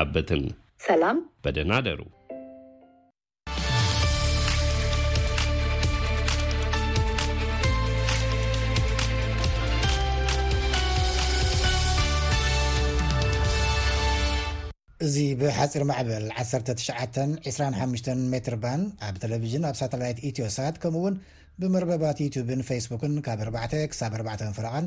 ኣይሰናበትን። ሰላም፣ በደህና ደሩ። እዚ ብሓፂር ማዕበል 1925 ሜትር ባን ኣብ ቴሌቭዥን ኣብ ሳተላይት ኢትዮሳት ከምኡውን ብመርበባት ዩቱብን ፌስቡክን ካብ 4 ክሳብ 4 ፍረቓን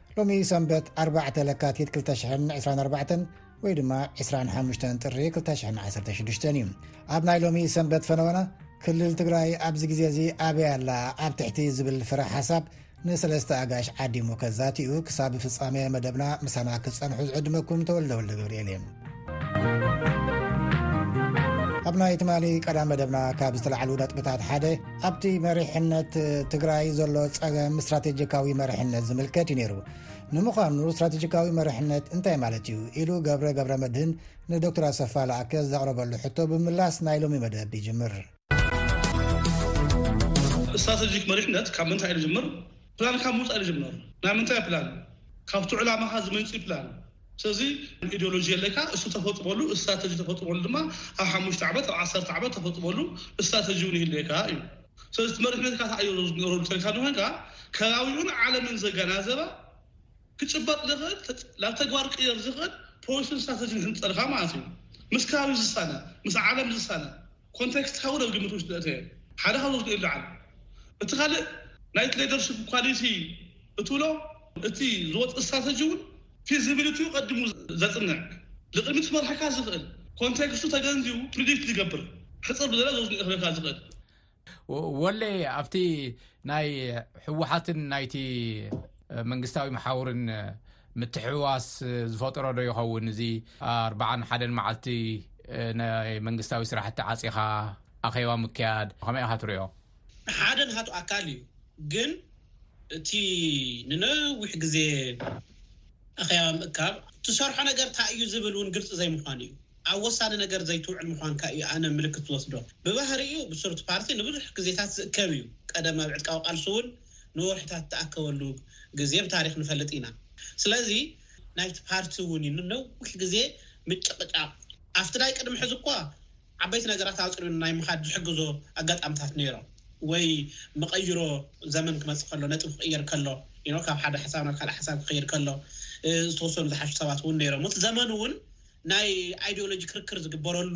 ሎሚ ሰንበት ኣርባዕተ ለካቲት 224 ወይ ድማ 25 ጥሪ 216 እዩ ኣብ ናይ ሎሚ ሰንበት ፈነወና ክልል ትግራይ ኣብዚ ግዜ እዚ ኣበይ ኣላ ኣብ ትሕቲ ዝብል ፍረ ሓሳብ ንሰለስተ ኣጋሽ ዓዲሙ ከዛትኡ ክሳብ ፍፃሜ መደብና ምሳና ክፀንሑ ዝዕድመኩም ተወልደወልደ ገብርኤል እየ ኣብ ናይ ትማሊ ቀዳም መደብና ካብ ዝተላዕሉ ነጥብታት ሓደ ኣብቲ መሪሕነት ትግራይ ዘሎ ፀገም ስትራቴጂካዊ መርሕነት ዝምልከት እዩ ነይሩ ንምዃኑ ስትራቴጂካዊ መርሕነት እንታይ ማለት እዩ ኢሉ ገብረ ገብረ መድህን ንዶክተር ኣሰፋ ላኣከ ዘቕረበሉ ሕቶ ብምላስ ናይ ሎሚ መደብ ይጅምር ስትራቴጂክ መሪሕነት ካብ ምንታይ ዩ ዝጅምር ፕላን ካብ ምውፃእ ዩ ዝጅምር ናይ ምንታይ ፕላን ካብቲ ዕላማካ ዝምንፂ ፕላን ስለዚ ኢድዮሎጂ የለካ እሱ ተፈጥበሉ እስትራተጂ ተፈጥበሉ ድማ ኣብ ሓሙሽተ ዓመት ኣብ ዓሰርተ ዓመት ተፈጥበሉ እስትራተጂ ውን ይህልየካ እዩ ስለዚ እቲ መሪሕነትካ ተኣዮ ዝነረሉ ተሪካ ንኮንካ ከባቢኡን ዓለምን ዘገናዘበ ክጭበጥ ዝክእል ተጥ ናብ ተግባር ክቅየር ዝክእል ፖሊስን እስትራተጂን ህንጸልካ ማለት እዩ ምስ ከባቢ ዝሳነ ምስ ዓለም ዝሳነ ኮንቴክስትካ እውን ኣብ ግምት ውሽጢ ዘእተየ እዩ። ሓደ ካብዞም ክልኤሉ ልዓል። እቲ ካልእ ናይ'ቲ ሌደርሺፕ ኳሊቲ እትብሎ እቲ ዝወጽእ ስትራተጂ እውን ፊዚቢሊቲኡ ቀዲሙ ዘጽንዕ፣ ልቕድሚት ክመርሓካ ዝኽእል፣ ኮንቴክስቱ ተገንዚቡ ፕሪዲክት ዝገብር፣ ሕጽር ብዘለ እዚ ውስን'ዩ ክብለካ ዝኽእል። ወሌ ኣብቲ ናይ ህወሓትን ናይቲ መንግስታዊ መሓውርን ምትሕውዋስ ዝፈጥሮ ዶ ይኸውን እዚ ኣርባዓን ሓደን መዓልቲ ናይ መንግስታዊ ስራሕቲ ዓጺኻ ኣኼባ ምክያድ ከመይ ኢኻ ትሪኦ? ሓደ ናቱ ኣካል እዩ ግን እቲ ንነዊሕ ግዜ ኣኼባ ምእካብ ትሰርሖ ነገር ታይ እዩ ዝብል ውን ግልጺ ዘይምዃን እዩ። ኣብ ወሳኒ ነገር ዘይትውዕል ምዃንካ እዩ ኣነ ምልክት ዝወስዶ። ብባህሪኡ ብሱርት ፓርቲ ንብዙሕ ግዜታት ዝእከብ እዩ፣ ቀደም ኣብ ዕጥቃዊ ቃልሲ እውን ንወርሒታት እተኣከበሉ ግዜ ብታሪኽ ንፈልጥ ኢና። ስለዚ ናይቲ ፓርቲ እውን እዩ ንነዊሕ ግዜ ምጭቕጫቕ። ኣብቲ ናይ ቅድሚ ሕዚ እኳ ዓበይቲ ነገራት ኣፅንዩ ናይ ምኻድ ዝሕግዞ ኣጋጣምታት ነይሮ ወይ መቐይሮ ዘመን ክመፅእ ከሎ ነጥቢ ክቕየር ከሎ ካብ ሓደ ሓሳብ ናብ ካልእ ሓሳብ ክኸይድ ከሎ ዝተወሰኑ ዝሓሹ ሰባት እውን ነይሮም እቲ ዘመን እውን ናይ ኣይዲዮሎጂ ክርክር ዝግበረሉ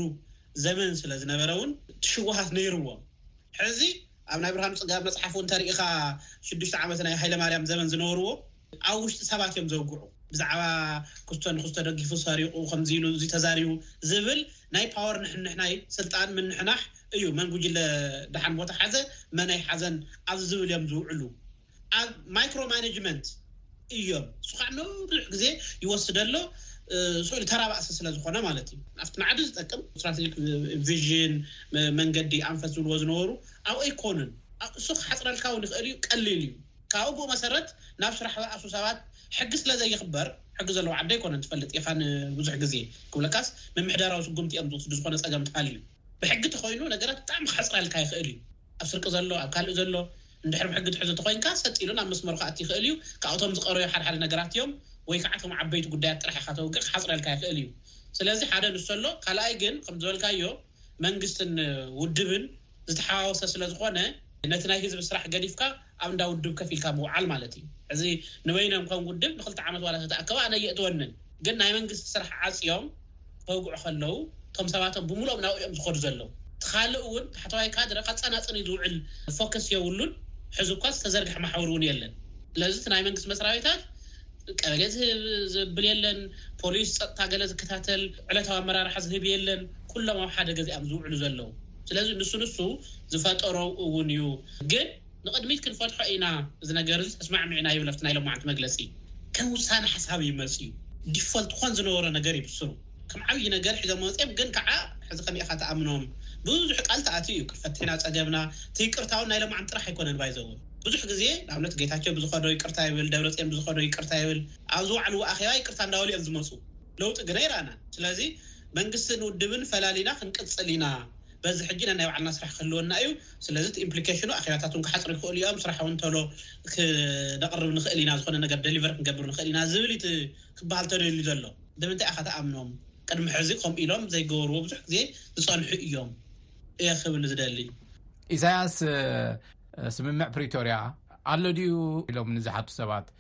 ዘመን ስለ ዝነበረ እውን ትሽጉሃት ነይርዎም። ሕዚ ኣብ ናይ ብርሃኑ ፅጋብ መፅሓፉ እንተሪኢኻ ሽዱሽተ ዓመት ናይ ሃይለማርያም ዘመን ዝነበርዎ ኣብ ውሽጢ ሰባት እዮም ዘውግዑ። ብዛዕባ ክስቶ ንክስቶ ደጊፉ ሰሪቑ ከምዙይ ኢሉ እዙይ ተዛሪቡ ዝብል ናይ ፓወር ንሕንሕ ናይ ስልጣን ምንሕናሕ እዩ። መን ጉጅለ ደሓን ቦታ ሓዘ መን ኣይሓዘን ኣብዚ ዝብል እዮም ዝውዕሉ። ኣብ ማይክሮ ማነጅመንት እዮም ስዃዕ ንብዙሕ ግዜ ይወስደሎ ስእሉ ተራባእሲ ስለ ዝኾነ ማለት እዩ ኣብቲ ማዕዲ ዝጠቅም ስትራቴጂክ ቪዥን መንገዲ ኣንፈት ዝብልዎ ዝነበሩ ኣብኡ ኣይኮኑን እሱ ክሓፅረልካ እውን ይኽእል እዩ ቀሊል እዩ ካብኡ ብኡ መሰረት ናብ ስራሕ ዝኣሱ ሰባት ሕጊ ስለ ዘይኽበር ሕጊ ዘለዎ ዓዲ ኣይኮነን ትፈልጥ ኢኻ ንብዙሕ ግዜ ክብለካስ ምምሕዳራዊ ስጉምቲ እዮም ዝወስዱ ዝኾነ ፀገም ተሃልዩ ብሕጊ ተኾይኑ ነገራት ብጣዕሚ ክሓፅረልካ ይኽእል እዩ ኣብ ስርቂ ዘሎ ኣብ ካልእ ዘሎ እንድሕር ብሕጊ ትሕዞ ተኾይንካ ሰጥ ኢሉ ናብ መስመሩ ክኣቲ ይኽእል እዩ ካብ እቶም ዝቀረዩ ሓደ ሓደ ነገራት እዮም ወይ ካዓ እቶም ዓበይቲ ጉዳያት ጥራሕ ኢኻ ተውግዕ ክሓጽረልካ ይኽእል እዩ ስለዚ ሓደ ንሱ ኣሎ ካልኣይ ግን ከምቲ ዝበልካዮ መንግስትን ውድብን ዝተሓዋወሰ ስለዝኾነ ነቲ ናይ ህዝቢ ስራሕ ገዲፍካ ኣብ እንዳ ውድብ ከፍ ኢልካ ምውዓል ማለት እዩ። ሕዚ ንበይኖም ከም ውድብ ንክልተ ዓመት ዋላ ተተኣከቡ ኣነ ኣየእትወንን። ግን ናይ መንግስቲ ስራሕ ዓጽዮም ከውግዑ ከለዉ እቶም ሰባቶም ብምሉኦም ናብኡ እዮም ዝኸዱ ዘለዉ። እቲ ካልእ እውን ታሕተዋይ ካድረ ከጸናጽን እዩ ዝውዕል ፎከስ የብሉን። ሕዚ እኳ ዝተዘርገሐ ማሕውር እውን የለን። ስለዚ እቲ ናይ መንግስቲ መስራቤታት ቀበሌ ዝህብ ዘብል የለን፣ ፖሊስ ጸጥታ ገለ ዝከታተል ዕለታዊ ኣመራርሓ ዝህብ የለን። ኩሎም ኣብ ሓደ ገዛ እዮም ዝውዕሉ ዘለዉ። ስለዚ ንሱ ንሱ ዝፈጠሮ እውን እዩ ግን ንቕድሚት ክንፈትሖ ኢና እዚ ነገር እዚ ተስማዕሚዕና ይብል ኣብቲ ናይ ሎማዕንቲ መግለጺ ከም ውሳነ ሓሳብ እዩ መጺኡ። ዲፎልት ክኾን ዝነበሮ ነገር እዩ ብስሩ ከም ዓብዪ ነገር ሒዞሞ መጺኦም ግን ካዓ ሕዚ ከመይ ኢኻ ትኣምኖም ብዙሕ ቃል ተኣትዩ እዩ ቅርብ ፈቲሕና ጸገብና እቲ ይቅርታ እውን ናይ ሎማዕንቲ ጥራሕ ኣይኮነን ባይዘወይ ብዙሕ ግዜ ንኣብነት ጌታቸው ብዝኸዶ ይቅርታ ይብል ደብረጽዮን ብዝኸዶ ይቅርታ ይብል ኣብ ዝወዓልዎ ኣኼባ ይቅርታ እንዳበሉ እዮም ዝመጹ ለውጢ ግና ኣይረኣናን። ስለዚ መንግስትን ውድብን ፈላሊና ክንቅጽል ኢና። በዚ ሕጂ ነናይ ባዕልና ስራሕ ክህልወና እዩ። ስለዚ እቲ ኢምፕሊኬሽኑ ኣኼባታት እውን ክሓጽሩ ይኽእሉ እዮም፣ ስራሕ እውን ቶሎ ክነቕርብ ንኽእል ኢና፣ ዝኾነ ነገር ደሊቨር ክንገብር ንኽእል ኢና ዝብል እዩ እቲ ክበሃል ተደልዩ ዘሎ። ንምንታይ ኢኻ ትኣምኖም? ቅድሚ ሕዚ ከምኡ ኢሎም ዘይገበርዎ ብዙሕ ግዜ ዝጸንሑ እዮም እየ ክብል ዝደሊ። ኢሳያስ ስምምዕ ፕሪቶርያ ኣሎ ድዩ ኢሎም ንዝሓቱ ሰባት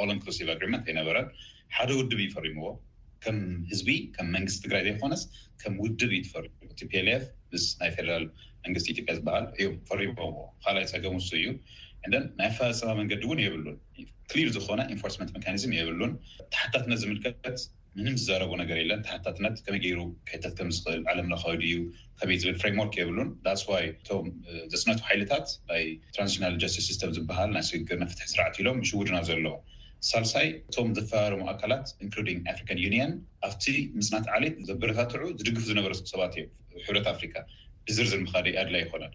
ኦል እንክሉሲቭ ኣግሪመንት ኣይነበረን ሓደ ውድብ እዩ ፈሪምዎ ከም ህዝቢ ከም መንግስቲ ትግራይ ዘይኮነስ ከም ውድብ እዩ ተፈሪምዎ ቲፒኤልኤፍ ምስ ናይ ፌደራል መንግስቲ ኢትዮጵያ ዝበሃል እዮም ፈሪምዎ ካልኣይ ፀገም ውሱ እዩ እንደን ናይ ኣፈፃፀማ መንገዲ እውን የብሉን ክሊር ዝኾነ ኢንፎርስመንት ሜካኒዝም የብሉን ተሓታትነት ዝምልከት ምንም ዝዛረቦ ነገር የለን ተሓታትነት ከመይ ገይሩ ክሕተት ከም ዝኽእል ዓለም ለኻዊ ድዩ ከመይ ዝብል ፍሬምዎርክ የብሉን that's why እቶም ዘጽነቱ ሓይልታት ናይ ትራንዚሽናል ጀስቲስ ሲስተም ዝበሃል ናይ ስግግር ናይ ፍትሒ ስርዓት ኢሎም ይሽውዱና ዘለዉ ሳልሳይ እቶም ዝፈራረሙ ኣካላት ኢንክሉዲንግ ኣፍሪካን ዩኒየን ኣብቲ ምጽናት ዓሌት ዘበረታትዑ ዝድግፉ ዝነበሩ ሰባት እዮም ሕብረት ኣፍሪካ ብዝርዝር ምኻደይ ኣድላይ ኣይኮነን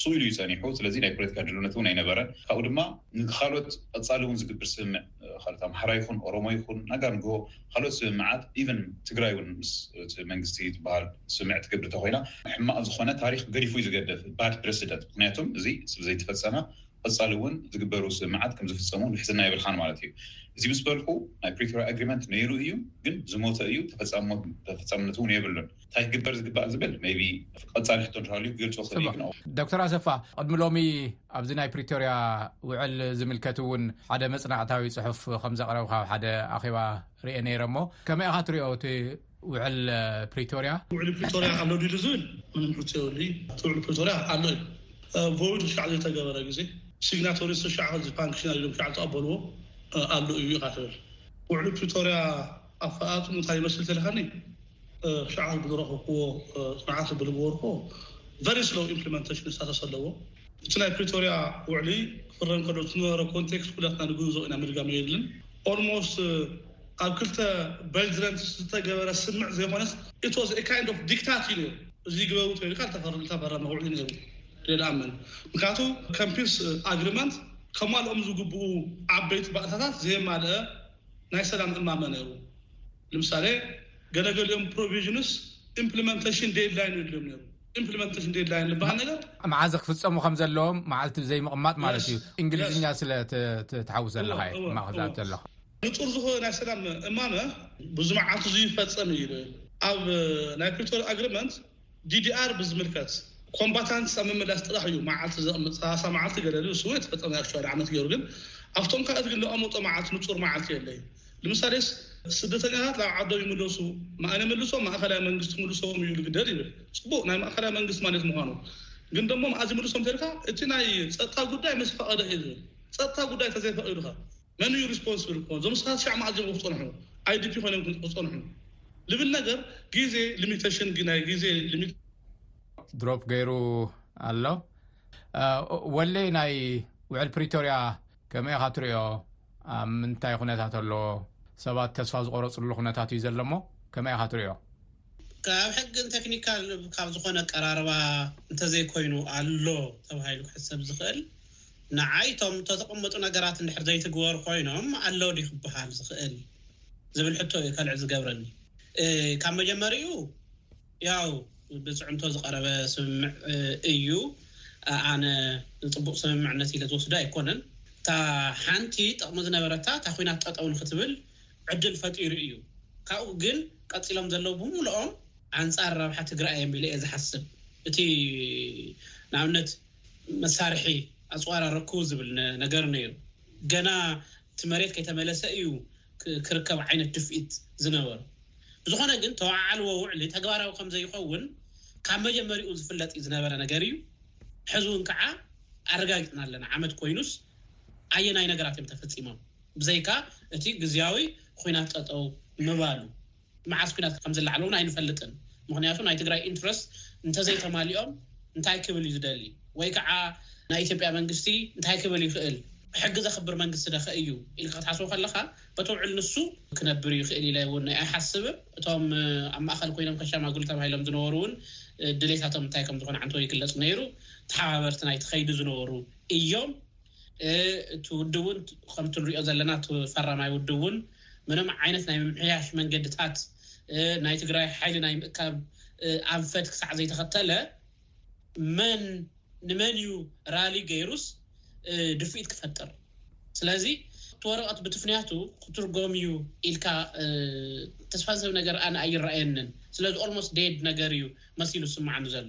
ስኡ ኢሉ እዩ ፀኒሑ ስለዚ ናይ ፖለቲካ ድልውነት እውን ኣይነበረን ካብኡ ድማ ንካልኦት ቐፃሊ እውን ዝግብር ስምምዕ ካልኦት ኣምሓራ ይኹን ኦሮሞ ይኹን ናጋ ንግሆ ካልኦት ስምምዓት ኢቨን ትግራይ እውን ምስ እቲ መንግስቲ ትበሃል ስምምዕ ትገብር እንተኾይና ሕማቕ ዝኾነ ታሪኽ ገዲፉ እዩ ዝገደፍ ባድ ፕረሲደንት ምኽንያቱ እዚ ስለዘይተፈፀመ ቐፃሊ እውን ዝግበሩ ስምምዓት ከምዝፍፀሙ ምሕዝና የብልኻን ማለት እዩ እዚ ምስ በልኩ ናይ ፕሪቶርያ ኣግሪመንት ነይሩ እዩ ግን ዝሞተ እዩ ተፈፃምነቱ እውን የብሉን። እንታይ ክግበር ዝግባእ ዝብል መይ ቢ ኣብ ቀፃሊ ሕቶ እንድሕር ሃልዩ ክገልፆ ይኽእል እየ ግን ኣብኡ ዶክተር ኣሰፋ ቅድሚ ሎሚ ኣብዚ ናይ ፕሪቶርያ ውዕል ዝምልከት እውን ሓደ መፅናዕታዊ ፅሑፍ ከም ዘቕረብካ ኣብ ሓደ ኣኼባ ርኤ ነይረ እሞ ከመይ ኢኻ ትሪኦ እቲ ውዕል ፕሪቶርያ? ውዕሊ ፕሪቶርያ ኣሎ ድዩ ዝብል ምንም ሕቶ የብሉይ እቲ ውዕሊ ፕሪቶርያ ኣሎ እዩ ቮይድ ክሻዕ ዘይተገበረ ግዜ ሲግናቶሪስ ክሻዕ ከምዚ ፋንክሽናል ኢሎም ክሻዕ ዝተቐበልዎ ኣሎ እዩ ኢኻ ትብል ውዕሊ ፕሪቶርያ ኣፈፃፅምኡ እንታይ ይመስል እንተኢልካኒ ክሻዓል ብዝረኸብኩዎ ፅንዓት ብልግበርኩዎ ቨሪ ስሎው ኢምፕሊመንተሽን እስታተስ ኣለዎ። እቲ ናይ ፕሪቶርያ ውዕሊ ክፍረም ከሎ ዝነበረ ኮንቴክስት ኩላትና ንግንዘቦ ኢና ምድጋም የየድልን። ኦልሞስት ኣብ ክልተ በልጅረንትስ ዝተገበረ ስምምዕ ዘይኾነስ ኢት ዋዝ ኤ ካይንድ ኦፍ ዲክታት እዩ ነይሩ። እዙይ ግበሩ ተይልካ ዝተፈረመ ውዕሊ ነይሩ ኢለ ድኣምን። ምክንያቱ ከም ፒርስ ኣግሪመንት ከማልኦም ዝግብኡ ዓበይቲ ባእታታት ዘየማለኣ ናይ ሰላም እማመ ነይሩ። ንምሳሌ ገለ ገሊኦም ፕሮቪዥንስ ኢምፕሊመንተሽን ዴድላይን የድልዮም ነይሩ። ኢምፕሊመንተሽን ዴድላይን ልበሃል ነገር። መዓዝ ክፍፀሙ ከም ዘለዎም መዓልቲ ዘይምቕማጥ ማለት እዩ። እንግሊዝኛ ስለ ትሓውስ ዘለኻ እየ ሕማቕ ዝዛረብ ዘለኹ። ንፁር ዝኾነ ናይ ሰላም እማመ ብዙ መዓልቲ ዝይፈፀም እዩ ይብል። ኣብ ናይ ፕሪቶርያ ኣግሪመንት ዲዲኣር ብዝምልከት ኮምባታንትስ ኣብ ምምላስ ጥራሕ እዩ መዓልቲ ዘቕምጥ ሰላሳ መዓልቲ ገለ ኢሉ ስዌት ፈጸመ ኣክቹዋሊ ዓመት ገይሩ ግን ኣብቶም ካልኦት ግን ዘቐመጦ መዓልቲ ንጹር መዓልቲ የለይ ንምሳሌስ ስደተኛታት ናብ ዓዶም ይምለሱ ማእን ይምልሶም ማእከላይ መንግስቲ ክምልሶም እዩ ዝግደድ ይብል ጽቡቅ ናይ ማእከላይ መንግስቲ ማለት ምዃኑ ግን ደሞ መኣዝ ይምልሶም ተልካ እቲ ናይ ጸጥታ ጉዳይ ምስ ፈቐደ እዩ ዝብል ጸጥታ ጉዳይ ተዘይፈቒዱኻ መን እዩ ሪስፖንስብል እኮ እዞም ሰባት ሸዕ መዓት ጀምሮ ክፀንሑ ኣይዲፒ ኮይኖም ክፀንሑ ልብል ነገር ግዜ ሊሚተሽን ግናይ ግዜ ድሮፕ ገይሩ ኣሎ ወለይ ናይ ውዕል ፕሪቶርያ ከመይ ኢኻ ትሪዮ ኣብ ምንታይ ኩነታት ኣሎ ሰባት ተስፋ ዝቆረፅሉ ኩነታት እዩ ዘለሞ ከመይ ኢኻ ትሪዮ ኣብ ሕግን ተክኒካል ካብ ዝኾነ ኣቀራርባ እንተዘይኮይኑ ኣሎ ተባሂሉ ክሕሰብ ዝኽእል ንዓይ እቶም እተተቐመጡ ነገራት እንድሕር ዘይትግበሩ ኮይኖም ኣሎ ድዩ ክበሃል ዝኽእል ዝብል ሕቶ እዩ ከልዕል ዝገብረኒ። ካብ መጀመሪኡ ያው ብፅዕንቶ ዝቐረበ ስምምዕ እዩ። ኣነ ፅቡቕ ስምምዕነት ኢለ ዝወስዶ ኣይኮነን። እታ ሓንቲ ጥቕሚ ዝነበረታ እታ ኹናት ጠጠው ንክትብል ዕድል ፈጢሩ እዩ። ካብኡ ግን ቀፂሎም ዘለው ብሙሉኦም ኣንፃር ረብሓ ትግራይ እዮም ኢለ እየ ዝሓስብ። እቲ ንኣብነት መሳርሒ ኣፅዋር ኣረክቡ ዝብል ነገር ነይሩ። ገና እቲ መሬት ከይተመለሰ እዩ ክርከብ ዓይነት ድፍኢት ዝነበሮ። ብዝኾነ ግን ተወዓዓልዎ ውዕሊ ተግባራዊ ከምዘይኸውን ካብ መጀመሪኡ ዝፍለጥ ዝነበረ ነገር እዩ። ሕዚ እውን ከዓ ኣረጋጊፅና ኣለና። ዓመት ኮይኑስ ኣየናይ ነገራት እዮም ተፈፂሞም? ብዘይካ እቲ ግዝያዊ ኹናት ጠጠው ምባሉ። መዓስ ኲናት ከምዝለዓል ውን ኣይንፈልጥን ምኽንያቱ ናይ ትግራይ ኢንትረስት እንተዘይተማሊኦም እንታይ ክብል እዩ ዝደሊ ወይ ከዓ ናይ ኢትዮጵያ መንግስቲ እንታይ ክብል ይኽእል ሕጊ ዘኽብር መንግስቲ ደኸ እዩ ኢልካ ክትሓስቦ ከለኻ በተውዕል ንሱ ክነብር ይኽእል ኢለ ውን ኣይሓስብም እቶም ኣብ ማእኸል ኮይኖም ከሻማግሉ ተባሂሎም ዝነበሩ ውን ድሌታቶም እንታይ ከምዝኾነ ዓንተው ይግለፅ ነይሩ ተሓባበርቲ ናይቲ ከይዲ ዝነበሩ እዮም። እቲ ውድብ እውን ከምቲ ንሪኦ ዘለና እቲ ፈራማይ ውድብ እውን ምንም ዓይነት ናይ ምምሕያሽ መንገድታት ናይ ትግራይ ሓይሊ ናይ ምእካብ ኣንፈት ክሳዕ ዘይተኸተለ መን ንመን እዩ ራሊ ገይሩስ ድፍኢት ክፈጥር? ስለዚ እቲ ወረቐት ብትፍንያቱ ክትርጎም እዩ ኢልካ ተስፋ ዝህብ ነገር ኣነ ኣይረኣየንን። ስለዚ ኦልሞስት ዴድ ነገር እዩ። መሲሉ ዝስምዓኒ ዘሎ።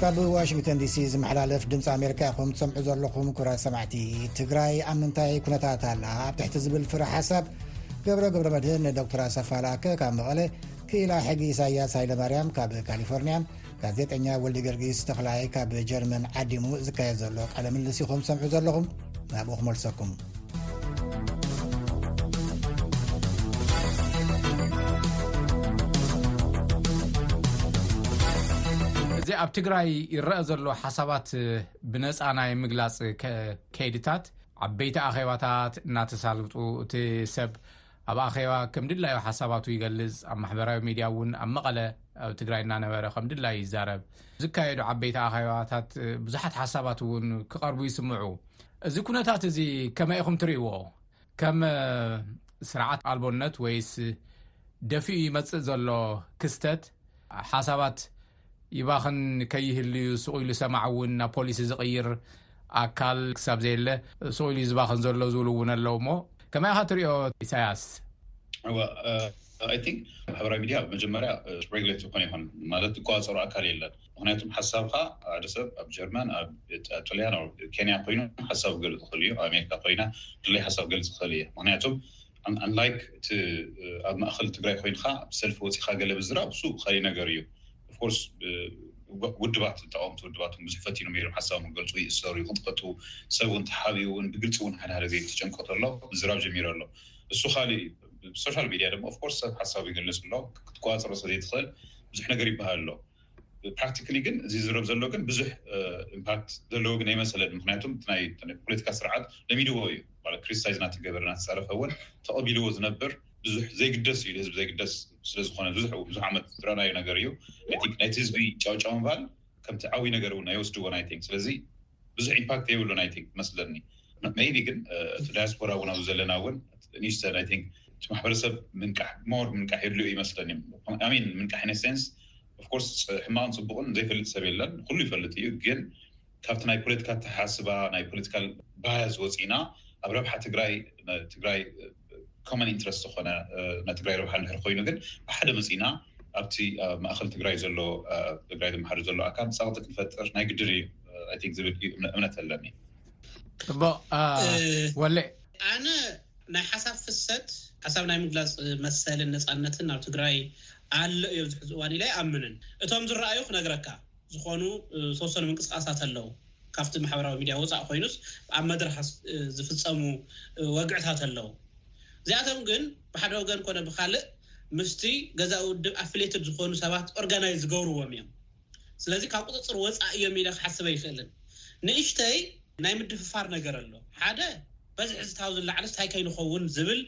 ካብ ዋሽንግተን ዲሲ ዝመሓላለፍ ድምፂ ኣሜሪካ ኢኹም ትሰምዑ ዘለኹም ኩራት ሰማዕቲ ትግራይ ኣብ ምንታይ ኩነታት ኣላ ኣብ ትሕቲ ዝብል ፍረ ሓሳብ ገብረ ገብረ መድህን ንዶክተር ኣሰፋላከ ካብ መቐለ ክኢላ ሕጊ ኢሳያስ ሃይለማርያም ካብ ካሊፎርኒያን ጋዜጠኛ ወልደገርጊስ ተኽላይ ካብ ጀርመን ዓዲሙ ዝካየድ ዘሎ ቃለ ምልስ ኢኹም ዝሰምዑ ዘለኹም ናብኡ ክመልሰኩም እዚ ኣብ ትግራይ ይረአ ዘሎ ሓሳባት ብነፃ ናይ ምግላፅ ከይድታት ዓበይቲ ኣኼባታት እናተሳልጡ እቲ ሰብ ኣብ ኣኼባ ከም ድላዩ ሓሳባቱ ይገልጽ፣ ኣብ ማሕበራዊ ሚድያ እውን ኣብ መቐለ ኣብ ትግራይ እናነበረ ከም ድላዩ ይዛረብ። ዝካየዱ ዓበይቲ ኣኼባታት ብዙሓት ሓሳባት እውን ክቐርቡ ይስምዑ። እዚ ኩነታት እዚ ከመይ ኢኹም ትርእይዎ? ከም ስርዓት ኣልቦነት ወይስ ደፊኡ ይመጽእ ዘሎ ክስተት ሓሳባት ይባኽን ከይህል'ዩ ሱቕ ኢሉ ሰማዒ እውን ናብ ፖሊሲ ዝቕይር ኣካል ክሳብ ዘየለ ሱቕ ኢሉ'ዩ ዝባኽን ዘሎ ዝብሉ እውን ኣለዉ እሞ ከመይ ኢኻ ትሪኦ ኢሳያስ? እወ ኣይ ቲንክ ማሕበራዊ ሚድያ ኣብ መጀመርያ ሬጉሌት ይኾን ይኾን ማለት ዝቆፃፀሮ ኣካል የለን ምክንያቱ ሓሳብካ ሓደ ሰብ ኣብ ጀርመን ኣብ ጥልያን ኣብ ኬንያ ኮይኑ ሓሳብ ክገልፅ ይኽእል እዩ ኣብ ኣሜሪካ ኮይና ድሌ ሓሳብ ክገልፅ ይኽእል እየ ምክንያቱ ኣንላይክ እቲ ኣብ ማእኸል ትግራይ ኮይንኻ ብሰልፊ ወፂኻ ገለ ምዝራብ እሱ ካሊእ ነገር እዩ ኦፍኮርስ ውድባት ተቃወምቲ ውድባት ብዙሕ ፈቲኖም ነይሮም ሓሳቦም ክገልፁ ይእሰሩ ይቕጥቀጡ ሰብ እውን ተሓቢኡ እውን ብግልፂ እውን ሓደ ሓደ ግዜ ተጨንቆ ተሎ ምዝራብ ጀሚሩ ኣሎ እሱ ካሊእ እዩ ሶሻል ሚድያ ድማ ኦፍኮርስ ሰብ ሓሳቡ ይገልፅ ኣሎ ክትቆፃፀሮ ስለዘይትኽእል ብዙሕ ነገር ይበሃል ኣሎ ፕራክቲካሊ ግን እዚ ዝረብ ዘሎ ግን ብዙሕ ኢምፓክት ዘለዎ ግን ኣይመሰለኒ ምክንያቱም እቲ ናይ ፖለቲካ ስርዓት ለሚድዎ እዩ ማለት ክሪቲሳይዝ ናተገበረ ናተፀረፈ እውን ተቐቢልዎ ዝነብር ብዙሕ ዘይግደስ እዩ ህዝቢ ዘይግደስ ስለዝኾነ ብዙሕ ብዙሕ ዓመት ዝረኣናዮ ነገር እዩ ናይቲ ህዝቢ ጫውጫው ምባል ከምቲ ዓብይ ነገር እውን ኣይወስድዎን ኣይ ቲንክ ስለዚ ብዙሕ ኢምፓክት የብሉን ኣይ ቲንክ መስለኒ መይቢ ግን እቲ ዳያስፖራ እውን ኣብዚ ዘለና እውን ኒስተን ኣይ ቲንክ እቲ ማሕበረሰብ ምንቃሕ ሞር ምንቃሕ የድልዮ እዩ መስለኒ ኣሚን ምንቃሕ ኢን ሴንስ ኦፍኮርስ ሕማቕን ፅቡቕን ዘይፈልጥ ሰብ የለን ኩሉ ይፈልጥ እዩ ግን ካብቲ ናይ ፖለቲካ ኣተሓሳስባ ናይ ፖለቲካል ባያዝ ወፂእና ኣብ ረብሓ ትግራይ ትግራይ ኮመን ኢንትረስት ዝኾነ ናይ ትግራይ ረብሓ እንድሕር ኮይኑ ግን ብሓደ መፂእና ኣብቲ ኣብ ማእኸል ትግራይ ዘሎ ትግራይ ዘመሓድር ዘሎ ኣካል ፀቕጢ ክንፈጥር ናይ ግድን እዩ ኣይ ቲንክ ዝብል እዩ እምነት ኣለኒ። ፅቡቕ ወሌ። ኣነ ናይ ሓሳብ ፍሰት ሓሳብ ናይ ምግላፅ መሰልን ነፃነትን ኣብ ትግራይ ኣሎ እዩ ኣብዚ ሕዚ እዋን ኢለ ኣይኣምንን። እቶም ዝረኣዩ ክነግረካ። ዝኾኑ ዝተወሰኑ ምንቅስቓሳት ኣለው። ካብቲ ማሕበራዊ ሚድያ ወፃእ ኮይኑስ ኣብ መድረኽ ዝፍፀሙ ወግዕታት ኣለው። እዚኣቶም ግን ብሓደ ወገን ኮነ ብኻልእ ምስቲ ገዛኢ ውድብ ኣፍሌትድ ዝኾኑ ሰባት ኦርጋናይዝ ዝገብርዎም እዮም። ስለዚ ካብ ቁፅፅር ወፃእ እዮም ኢለ ክሓስብ ኣይኽእልን። ንእሽተይ ናይ ምድፍፋር ነገር ኣሎ። ሓደ በዝሒ እዚ ታብ ዝላዓልስ ታይ ከይንኸውን ዝብል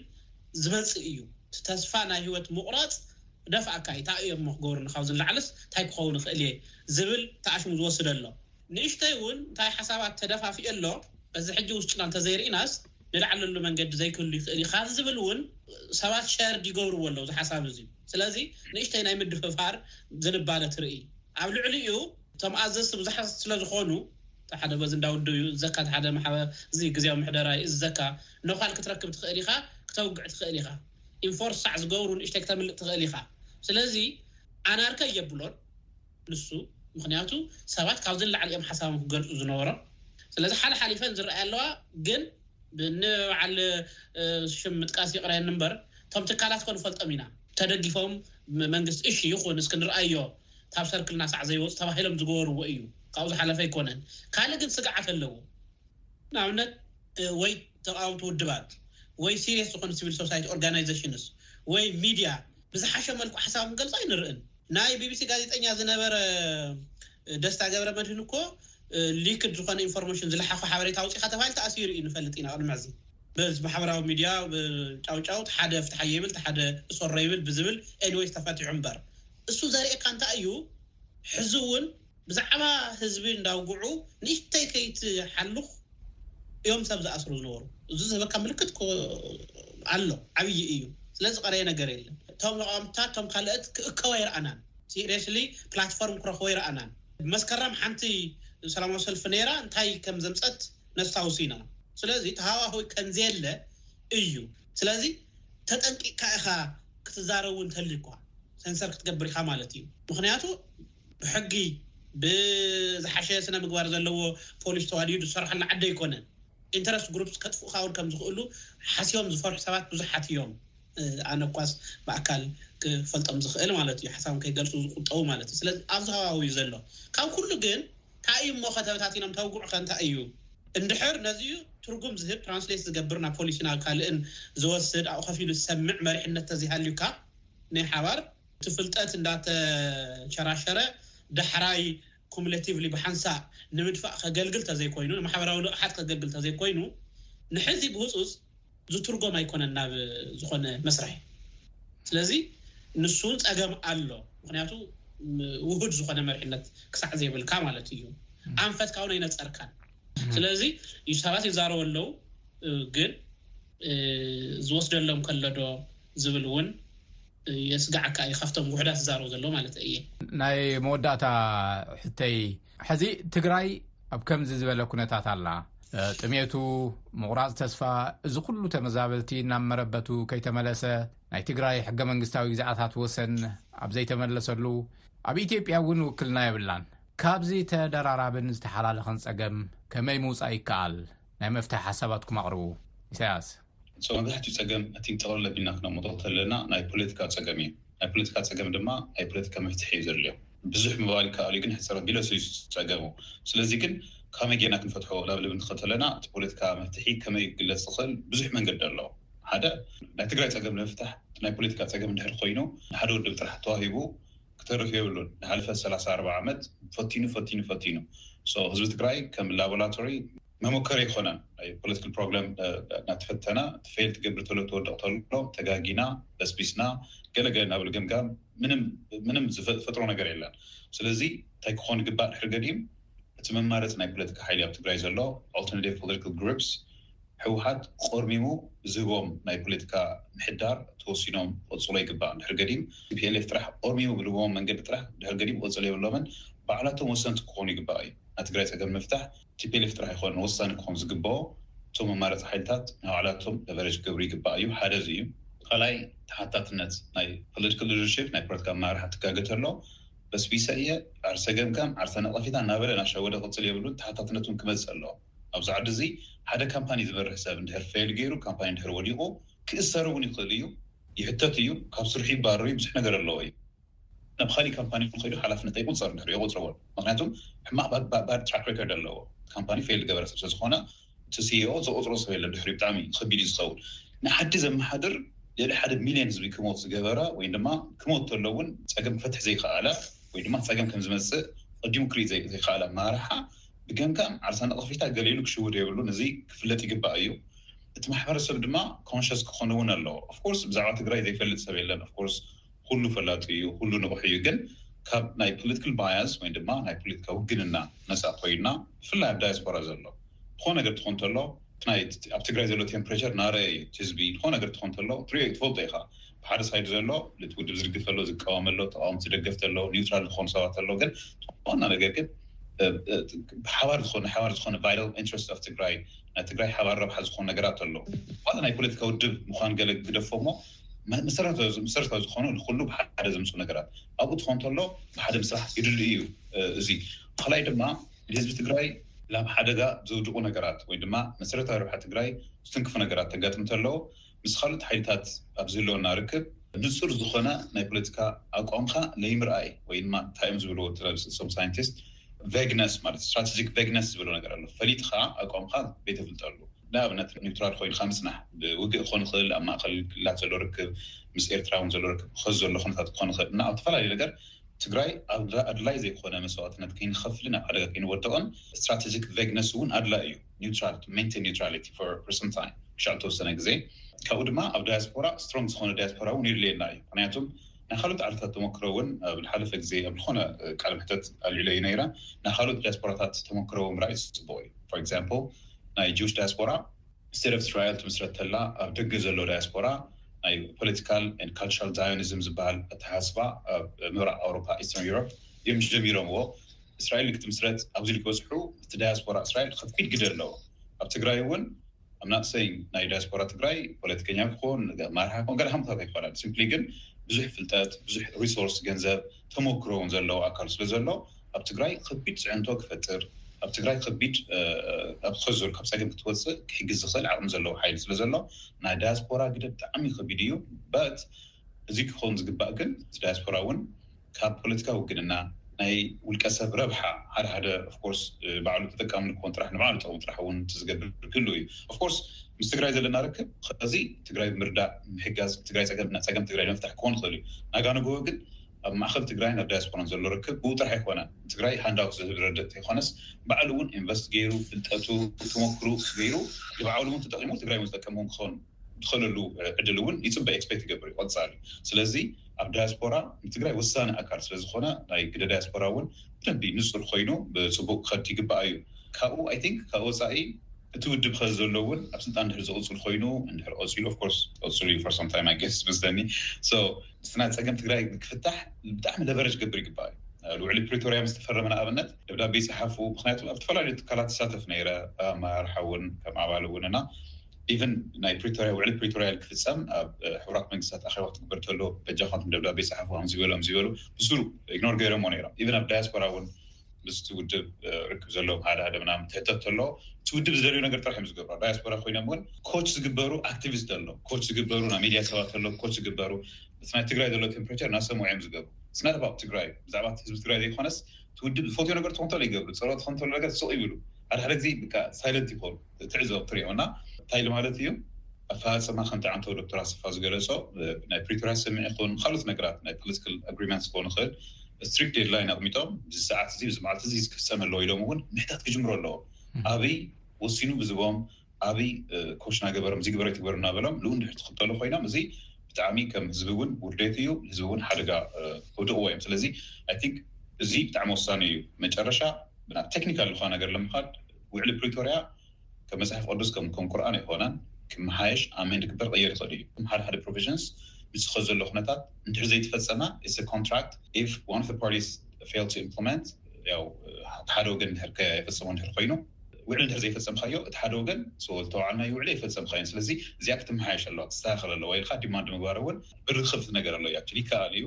ዝመጽእ እዩ እቲ ተስፋ ናይ ሂወት ሙቁራጽ ደፍኣካ እዩ ታይ እዮሞ ክገብሩኒ ካብ ዝላዓልስ ታይ ክኸውን ይኽእል እየ ዝብል ተኣሽሙ ዝወስደ ኣሎ ንእሽተይ እውን ታይ ሓሳባት ተደፋፊኡ ኣሎ እዚ ሕጂ ውሽጥና እንተዘይርኢናስ ንላዕለሉ መንገዲ ዘይክህሉ ይኽእል እዩ ካብ ዝብል እውን ሰባት ሸርድ ይገብርዎ ኣለው እዚ ሓሳብ እዚ ስለዚ ንእሽተይ ናይ ምድፍፋር ዝንባለ ትርእይ ኣብ ልዕሊኡ እቶም ኣዘዝቲ ብዙሓት ስለዝኾኑ እቲ ሓደ በዚ እንዳ ውድብ እዩ፣ እዚ ዘካ እቲ ሓደ ማሕበ፣ እዚ ግዝያዊ ምሕደራ እዩ፣ እዚ ዘካ ነዃል ክትረክብ ትኽእል ኢኻ፣ ክተውግዕ ትኽእል ኢኻ፣ ኢንፎርስ ሳዕ ዝገብሩ ንእሽተይ ክተምልጥ ትኽእል ኢኻ። ስለዚ ኣናርከ የብሎን ንሱ፣ ምኽንያቱ ሰባት ካብዚ ንላዕሊ እዮም ሓሳቦም ክገልጹ ዝነበሮም። ስለዚ ሓልሓሊፈን ዝረኣያ ኣለዋ፣ ግን ብእኒ በዓል ሽም ምጥቃስ ይቕረየኒ እምበር እቶም ትካላት እኮ ንፈልጦም ኢና፣ ተደጊፎም ብመንግስቲ እሺ ይኹን እስኪ ንርኣዮ ካብ ሰርክል ናሳዕ ዘይወጹ ተባሂሎም ዝገበርዎ ኢዩ ካብኡ ዝሓለፈ ኣይኮነን ካልእ ግን ስግዓት ኣለዎ ንኣብነት ወይ ተቃወምቲ ውድባት ወይ ሲርየስ ዝኾኑ ሲቪል ሶሳይቲ ኦርጋናይዘሽንስ ወይ ሚድያ ብዝሓሸ መልኩ ሓሳቦም ክገልጹ ኣይንርእን ናይ ቢቢሲ ጋዜጠኛ ዝነበረ ደስታ ገብረመድህን እኮ ሊክድ ዝኾነ ኢንፎርሜሽን ዝለሓኾ ሓበሬታ ኣውጺኻ ተባሂሉ ተኣሲሩ ኢዩ ንፈልጥ ኢና ቅድሚ ሕዚ በዚ ማሕበራዊ ሚድያ ጫውጫውት ሓደ ፍትሓዮ ይብል እቲ ሓደ እሰሮ ይብል ብዝብል ኤኒወይስ ተፈቲሑ እምበር እሱ ዘርእየካ እንታይ እዩ ሕዚ እውን ብዛዕባ ህዝቢ እንዳውግዑ ንእሽተይ ከይትሓልኽ እዮም ሰብ ዝኣስሩ ዝነበሩ እዚ ዝህበካ ምልክት እኮ ኣሎ ዓብይ እዩ ስለ ዝቀረየ ነገር የለን እቶም ተቃወምትታት እቶም ካልእት ክእከቡ ኣይረኣናን ሲሪየስሊ ፕላትፎርም ክረኽቡ ኣይረኣናን መስከረም ሓንቲ ሰላማዊ ሰልፊ ነይራ እንታይ ከም ዘምፀት ነስታውስ ኢና ስለዚ ተሃዋሁይ ከምዘየለ እዩ። ስለዚ ተጠንቂቅካ ኢኻ ክትዛረብ እውን እንተልዩኳ ሰንሰር ክትገብር ኢኻ ማለት እዩ ምኽንያቱ ብሕጊ ብዝሓሸ ስነ ምግባር ዘለዎ ፖሊስ ተዋዲዱ ዝሰርሓሉ ዓዲ ኣይኮነን ኢንተረስት ግሩፕስ ከጥፍኡኻ እውን ከም ዝኽእሉ ሓሲቦም ዝፈርሑ ሰባት ብዙሓት እዮም ኣነ እኳስ ብኣካል ክፈልጦም ዝኽእል ማለት እዩ ሓሳቦም ከይገልፁ ዝቁጠቡ ማለት እዩ ስለዚ ኣብዚ ከባቢ እዩ ዘሎ ካብ ኩሉ ግን ታይ እዩ እሞኸ ተበታቲኖም ተውግዑኸ እንታይ እዩ እንድሕር ነዚዩ ትርጉም ዝህብ ትራንስሌት ዝገብር ናብ ፖሊሲ ናብ ካልእን ዝወስድ ኣብኡ ከፍ ኢሉ ዝሰምዕ መሪሕነት ተዘይሃልዩካ ናይ ሓባር እቲ ፍልጠት እንዳተንሸራሸረ ዳሕራይ ኩሙለቲቭሊ ብሓንሳእ ንምድፋእ ከገልግል ተዘይኮይኑ ንማሕበራዊ ልቕሓት ከገልግል ተዘይኮይኑ ንሕዚ ብህፁፅ ዝትርጎም ኣይኮነን ናብ ዝኾነ መስርሕ ስለዚ ንሱውን ጸገም ኣሎ ምክንያቱ ውሁድ ዝኾነ መሪሕነት ክሳዕ ዘይብልካ ማለት እዩ ኣንፈት ካብን ኣይነጸርካን ስለዚ ሰባት ይዛረቡ ኣለው ግን ዝወስደሎም ከሎዶ ዝብል እውን የስጋዓካ እዩ ካብቶም ውሕዳት ዝዛረቡ ዘለው ማለተይ እየ። ናይ መወዳእታ ሕቶይ ሕዚ ትግራይ ኣብ ከምዚ ዝበለ ኩነታት ኣላ። ጥሜቱ፣ ምቑራፅ ተስፋ፣ እዚ ኩሉ ተመዛበልቲ ናብ መረበቱ ከይተመለሰ፣ ናይ ትግራይ ሕገ መንግስታዊ ግዝኣታት ወሰን ኣብ ዘይተመለሰሉ፣ ኣብ ኢትዮጵያ እውን ውክልና የብላን። ካብዚ ተደራራብን ዝተሓላለኸን ፀገም ከመይ ምውፃእ ይከኣል? ናይ መፍትሒ ሓሳባትኩም ኣቕርቡ። ኢሳያስ። እቲ መብዛሕትኡ ጸገም እቲ ጠቕለል ኣቢልና ክነቕምጦ እንተለና ናይ ፖለቲካ ጸገም እዩ። ናይ ፖለቲካ ጸገም ድማ ናይ ፖለቲካ መፍትሒ እዩ ዘድልዮ። ብዙሕ ምባል ይከኣል እዩ ግን ሕጽር ኣቢለ እሱ እዩ ጸገሙ። ስለዚ ግን ካመይ ጌርና ክንፈትሖ ለብልብ እንተተለና እቲ ፖለቲካ መፍትሒ ከመይ ክግለጽ ዝኽእል ብዙሕ መንገዲ ኣሎ። ሓደ ናይ ትግራይ ጸገም ንምፍታሕ ናይ ፖለቲካ ጸገም እንድሕር ኮይኑ ንሓደ ውድብ ጥራሕ ተዋሂቡ ክተርፍ የብሉን። ንሓለፈ ሰላሳ ኣርባዓ ዓመት ፈቲኑ ፈቲኑ ፈቲኑ። So ህዝቢ ትግራይ ከም ላቦላቶሪ፣ መመከሪ ይኮና ናይ ፖለቲካል ፕሮብለም ናተፈተና ፌል ትገብር ተሎ ትወድቅ ተሎ ተጋጊና በስቢስና ገለ ገለ ናበሉ ገምጋም ምንም ምንም ዝፈጥሮ ነገር የለን ስለዚ እንታይ ክኮን ይግባእ ድሕሪ ገዲም እቲ መማረፂ ናይ ፖለቲካ ሓይሊ ኣብ ትግራይ ዘሎ ኣልተርናቲቭ ፖለቲካል ግሩፕስ ህውሓት ቆርሚሙ ዝህቦም ናይ ፖለቲካ ምሕዳር ተወሲኖም ክቅፅሎ ይግባእ ድሕሪ ገዲም ቲፒኤልኤፍ ጥራሕ ቆርሚሙ ብልቦም መንገዲ ጥራሕ ድሕሪ ገዲም ክቅፅል የብሎምን ባዕላቶም ወሰንቲ ክኮኑ ይግባእ እዩ ናይ ትግራይ ፀገም ንምፍታሕ ቲፔሌፍ ጥራሕ ኣይኮነን ወሳኒ ክኾን ዝግበኦ እቶም ኣማረጽቲ ሓይልታት ናይ ባዕላቶም ለቨረጅ ክገብሩ ይግባእ እዩ ሓደ እዚ እዩ ኻልኣይ ተሓታትነት ናይ ፖለቲካል ሊደርሺፕ ናይ ፖለቲካ ኣመራርሓ ትጋገ ተሎ በስቢሰ እየ ዓርሰ ገምጋም ዓርሰ ነቐፊታ እናበለ ናሻወደ ክቕጽል የብሉን ተሓታትነት እውን ክመጽእ ኣለዎ ኣብዚ ዓዲ እዚ ሓደ ካምፓኒ ዝመርሕ ሰብ እንድሕር ፌል ገይሩ ካምፓኒ እንድሕር ወዲቑ ክእሰር እውን ይኽእል እዩ ይሕተት እዩ ካብ ስርሑ ይባረር እዩ ብዙሕ ነገር ኣለዎ እዩ ናብ ኻሊእ ካምፓኒ ኸይዱ ሓላፍነት ኣይቁፀር ድሕሪኡ ኣይቆፅርዎን ምኽንያቱ ሕማቅ ባድ ትራክ ሬከርድ ኣለዎ ካምፓኒ ፌል ዝገበረ ሰብ ስለዝኾነ እቲ ሲኢኦ ዝቆፅሮ ሰብ የለን ድሕሪኡ ብጣዕሚ ኸቢድ እዩ ዝኸውን ንዓዲ ዘመሓድር ልዕሊ ሓደ ሚልየን ህዝቢ ክሞት ዝገበረ ወይ ድማ ክሞት ተሎ እውን ፀገም ክፈትሕ ዘይኸኣለ ወይ ድማ ፀገም ከምዝመፅእ ቐዲሙ ክሪኢ ዘይኸኣለ ኣመራርሓ ብገምጋም ዓርሰ ነቐፌታ ገሊሉ ክሽውዶ የብሉን እዚ ክፍለጥ ይግባእ እዩ እቲ ማሕበረሰብ ድማ ኮንሸስ ክኾን እውን ኣለዎ ኦፍኮርስ ብዛዕባ ትግራይ ዘይፈልጥ ሰብ የለን ኦፍኮርስ ኹሉ ፈላጡ እዩ ኹሉ ንቑሕ እዩ ግን ካብ ናይ ፕልትክል ባያስ ወይ ድማ ናይ ፕልትካ ውግንና ነጻ ኮይና ብፍላይ ኣብ ዳያስፖራ ዘሎ ትኾን ነገር ትኾን ተሎ ናይ ኣብ ትግራይ ዘሎ ቴምፕሬቸር ናረየ እዩ እቲ ህዝቢ ትኾን ነገር ትኾን ተሎ ትሪኦ ትፈልጦ ኢኻ ብሓደ ሳይድ ዘሎ ልቲ ውድብ ዝድግፍ ኣሎ ዝቃወም ኣሎ ተቃወምቲ ደገፍቲ ኣሎ ኒውትራል ዝኾኑ ሰባት ኣሎ ግን ዋና ነገር ግን ሓባር ዝኾነ ሓባር ዝኾነ ቫይታል ኢንትረስት ኦፍ ትግራይ ናይ ትግራይ ሓባር ረብሓ ዝኾኑ ነገራት ኣሎ ዋላ ናይ ፖለቲካ ውድብ ምዃን ገለ ግደፎ እሞ መሰረታዊ መሰረታዊ ዝኾኑ ንኹሉ ብሓደ ዘምፅኡ ነገራት ኣብኡ ትኾን ተሎ ብሓደ ምስራሕ ይድሊ እዩ እዚ ብክላይ ድማ ንህዝቢ ትግራይ ናብ ሓደጋ ዘውድቑ ነገራት ወይ ድማ መሰረታዊ ረብሓ ትግራይ ዝትንክፉ ነገራት ተጋጥም ተሎ ምስ ካልኦት ሓይልታት ኣብ ዝህልወና ርክብ ንፁር ዝኾነ ናይ ፖለቲካ ኣቋምካ ለይምርኣይ ወይ ድማ እንታይ እዮም ዝብልዎ ትረብ ስሶም ሳይንቲስት ቬግነስ ማለት ስትራቴጂክ ቬግነስ ዝበሎ ነገር ኣሎ ፈሊጥኻ ኣቋምካ ለይተፍልጠሉ ንኣብነት ኒውትራል ኮይንካ ምጽናሕ ብውግእ ክኾን ይኽእል፣ ኣብ ማእከል ክልላት ዘሎ ርክብ፣ ምስ ኤርትራ ውን ዘሎ ርክብ፣ ኸዚ ዘሎ ኩነታት ክኾን ይኽእል እና ኣብ ተፈላለየ ነገር ትግራይ ኣድላይ ዘይኮነ መስዋእትነት ከይንኸፍልን ኣብ ሓደጋ ከይንወድቕን ስትራተጂክ ቬግነስ ውን ኣድላይ እዩ፣ ኒውትራል ቱ ሜንቴን ኒውትራሊቲ ፎር ፎር ሰም ታይም ክሻዕ ዝተወሰነ ግዜ። ካብኡ ድማ ኣብ ዳያስፖራ ስትሮንግ ዝኾነ ዳያስፖራ ውን የድልየና እዩ፣ ምኽንያቱም ናይ ካልኦት ዓድታት ተሞክሮ ውን ኣብ ልሓለፈ ግዜ ኣብ ልኾነ ቃለ መሕተት ኣልዒለዮ ነይረ፣ ናይ ካልኦት ዳያስፖራታት ተሞክሮ ውን ምርኣይ ጽቡቕ እዩ፣ ፎር ኤግዛምፕል፣ ናይ ጅውሽ ዳያስፖራ ስቴት ኦፍ እስራኤል ትምስረት ተላ ኣብ ደገ ዘሎ ዳያስፖራ ናይ ፖለቲካል ኤንድ ካልቸራል ዛዮኒዝም ዝበሃል ኣተሓሳስባ ኣብ ምብራቕ ኣውሮፓ ኢስተርን ዩሮፕ እዮም ጀሚሮምዎ እስራኤል ንክትምስረት ኣብዚ ንክበጽሑ እቲ ዳያስፖራ እስራኤል ኸፊድ ግደ ኣለዎ ኣብ ትግራይ እውን ኣብ ናእሰይ ናይ ዳያስፖራ ትግራይ ፖለቲከኛ ክኾን ማርሓ ክኾን ገለ ሓሙታት ኣይኮነን ሲምፕሊ ግን ብዙሕ ፍልጠት ብዙሕ ሪሶርስ ገንዘብ ተሞክሮ ውን ዘለዎ ኣካል ስለ ዘሎ ኣብ ትግራይ ከቢድ ፅዕንቶ ክፈጥር ኣብ ትግራይ ከቢድ ክዞር ካብ ፀገም ክትወፅእ ክሕግዝ ዝኽእል ዓቕሚ ዘለዎ ሓይሊ ስለ ዘሎ ናይ ዳያስፖራ ግደ ብጣዕሚ ከቢድ እዩ but እዚ ክኸውን ዝግባእ ግን እዚ ዳያስፖራ ውን ካብ ፖለቲካዊ ውግንና ናይ ውልቀ ሰብ ረብሓ ሓደ ሓደ of course ባዕሉ ተጠቃሚ ንክኾን ጥራሕ ንባዕሉ ጥቕሚ ጥራሕ ውን ዝገብር ክህልው እዩ of course ምስ ትግራይ ዘለና ርክብ ኸዚ ትግራይ ብምርዳእ ምሕጋዝ ትግራይ ፀገም ትግራይ ንምፍታሕ ክኾን ይኽእል እዩ ናጋንጎ ግን ኣብ ማእኸል ትግራይን ኣብ ዳያስፖራን ዘሎ ርክብ ብኡ ጥራሕ ኣይኮነን ንትግራይ ሃንዳውት ዝህብ ረድእ ተይኮነስ ባዕሉ እውን ኢንቨስት ገይሩ ፍልጠቱ ተሞክርኡ ገይሩ ብባዕሉ እውን ተጠቒሙ ትግራይ እውን ዝጠቅም እውን ክኸውን ዝኸለሉ ዕድል እውን ይፅበ ኤክስፔክት ይገብር እዩ ቐፃሊ ስለዚ ኣብ ዳያስፖራ ንትግራይ ወሳኒ ኣካል ስለዝኾነ ናይ ግደ ዳያስፖራ እውን ብደንቢ ንፁር ኾይኑ ብፅቡቕ ክኸድ ይግባእ እዩ ካብኡ ኣይ ቲንክ ካብ ወፃኢ እቲ ውድብ ኸዚ ዘሎ እውን ኣብ ስልጣን ድሕሪ ዝቕፅል ኾይኑ እንድሕር ቐፂሉ of course ክቕፅል እዩ for some time I guess ዝመስለኒ so እቲ ናይ ፀገም ትግራይ ንክፍታሕ ብጣዕሚ ለቨረጅ ክገብር ይግባእ እዩ ውዕሊ ፕሪቶርያ ምስ ተፈረመ ንኣብነት ደብዳቤ ይፅሓፉ ምኽንያቱ ኣብ ዝተፈላለዩ ትካላት ይሳተፍ ነይረ ኣመራርሓ እውን ከም ኣባል እውን እና ኢቨን ናይ ፕሪቶርያ ውዕሊ ፕሪቶርያ ክፍፀም ኣብ ሕቡራት መንግስታት ኣኼባ ክትግበር ተሎ በጃኻትኩም ደብዳቤ ይፅሓፉ ከምዚ በሉ ከምዚ በሉ ብሱሩ ኢግኖር ገይሮሞ ነይሮም ኢቨን ኣብ ዳያስፖራ እውን ምስቲ ውድብ ርክብ ዘለዎም ሃደ ሃደ ምናምን ትሕተት ተሎ እቲ ውድብ ዝደልዮ ነገር ጥራሕ እዮም ዝገብሩ ዳያስፖራ ኮይኖም እውን ኮች ዝግበሩ ኣክቲቪስት ዘሎ ኮች ዝግበሩ ናይ ሚድያ ሰባት ተሎ ኮች ዝግበሩ እቲ ናይ ትግራይ ዘሎ ቴምፕሬቸር እናሰምዑ እዮም ዝገብሩ ስናት ኣባብ ትግራይ ብዛዕባ ህዝቢ ትግራይ ዘይኮነስ እቲ ውድብ ዝፈትዮ ነገር ትኾን ተሎ ይገብሩ ፀሎት ትኾን ተሎ ነገር ስቕ ይብሉ ሓደ ሓደ ግዜ ብቃ ሳይለንት ይኾኑ ትዕዘቡ ትሪኦና እንታይ ልማለት እዩ ኣፈፃፅማ ከምቲ ዓንተው ዶክተር ኣሰፋ ዝገለፆ ናይ ፕሪቶርያ ስምምዕ ይኹን ካልኦት ነገራት ናይ ፖለቲካል ኣግሪመንት ክኾን ይኽእል ስትሪክት ዴድላይን ኣቕሚጦም ብዚ ሰዓት እዚ ብዚ መዓልቲ እዚ ክፍፀም ኣለዎ ኢሎም እውን ምሕታት ክጅምሮ ኣለዎ ኣበይ ወሲኑ ብዝቦም ኣበይ ኮሽና ገበሮም ዝግበረ ትግበር እናበሎም ልኡ እንድሕር ትኽተሉ ኮይኖም እዚ ብጣዕሚ ከም ህዝቢ እውን ውርደት እዩ ህዝቢ እውን ሓደጋ ወድቕዎ እዮም ስለዚ ኣይ ቲንክ እዚ ብጣዕሚ ወሳኒ እዩ መጨረሻ ናብ ቴክኒካል ዝኾነ ነገር ለምኻድ ውዕሊ ፕሪቶርያ ከም መጽሐፍ ቅዱስ ከም ከም ቁርኣን ኣይኮነን ክመሓየሽ ኣሜንድ ክግበር ክቕየር ይኽእል እዩ እቶም ሓደ ሓደ ፕሮቪዥንስ ምስቲ ኸዚ ዘሎ ኩነታት እንድሕር ዘይተፈጸመ ኢትስ እ ኮንትራክት ኢፍ ዋን ኦፍ ዘ ፓርቲስ ፌል ቱ ኢምፕሊመንት ያው እቲ ሓደ ወገን እንድሕር ከይፈጸሞ እንድሕር ኾይኑ ውዕሊ እንድሕር ዘይፈጸምካዮ እቲ ሓደ ወገን ሶ ዝተወዓልናዮ ውዕሊ ኣይፈጸምካዮን ስለዚ እዚኣ ክትመሓየሽ ኣለዋ ክስተኻኸል ኣለዋ ኢልካ ዲማንድ ምግባር እውን ብርክብ ነገር ኣሎ እዩ ኣክቹዋሊ ይከኣል እዩ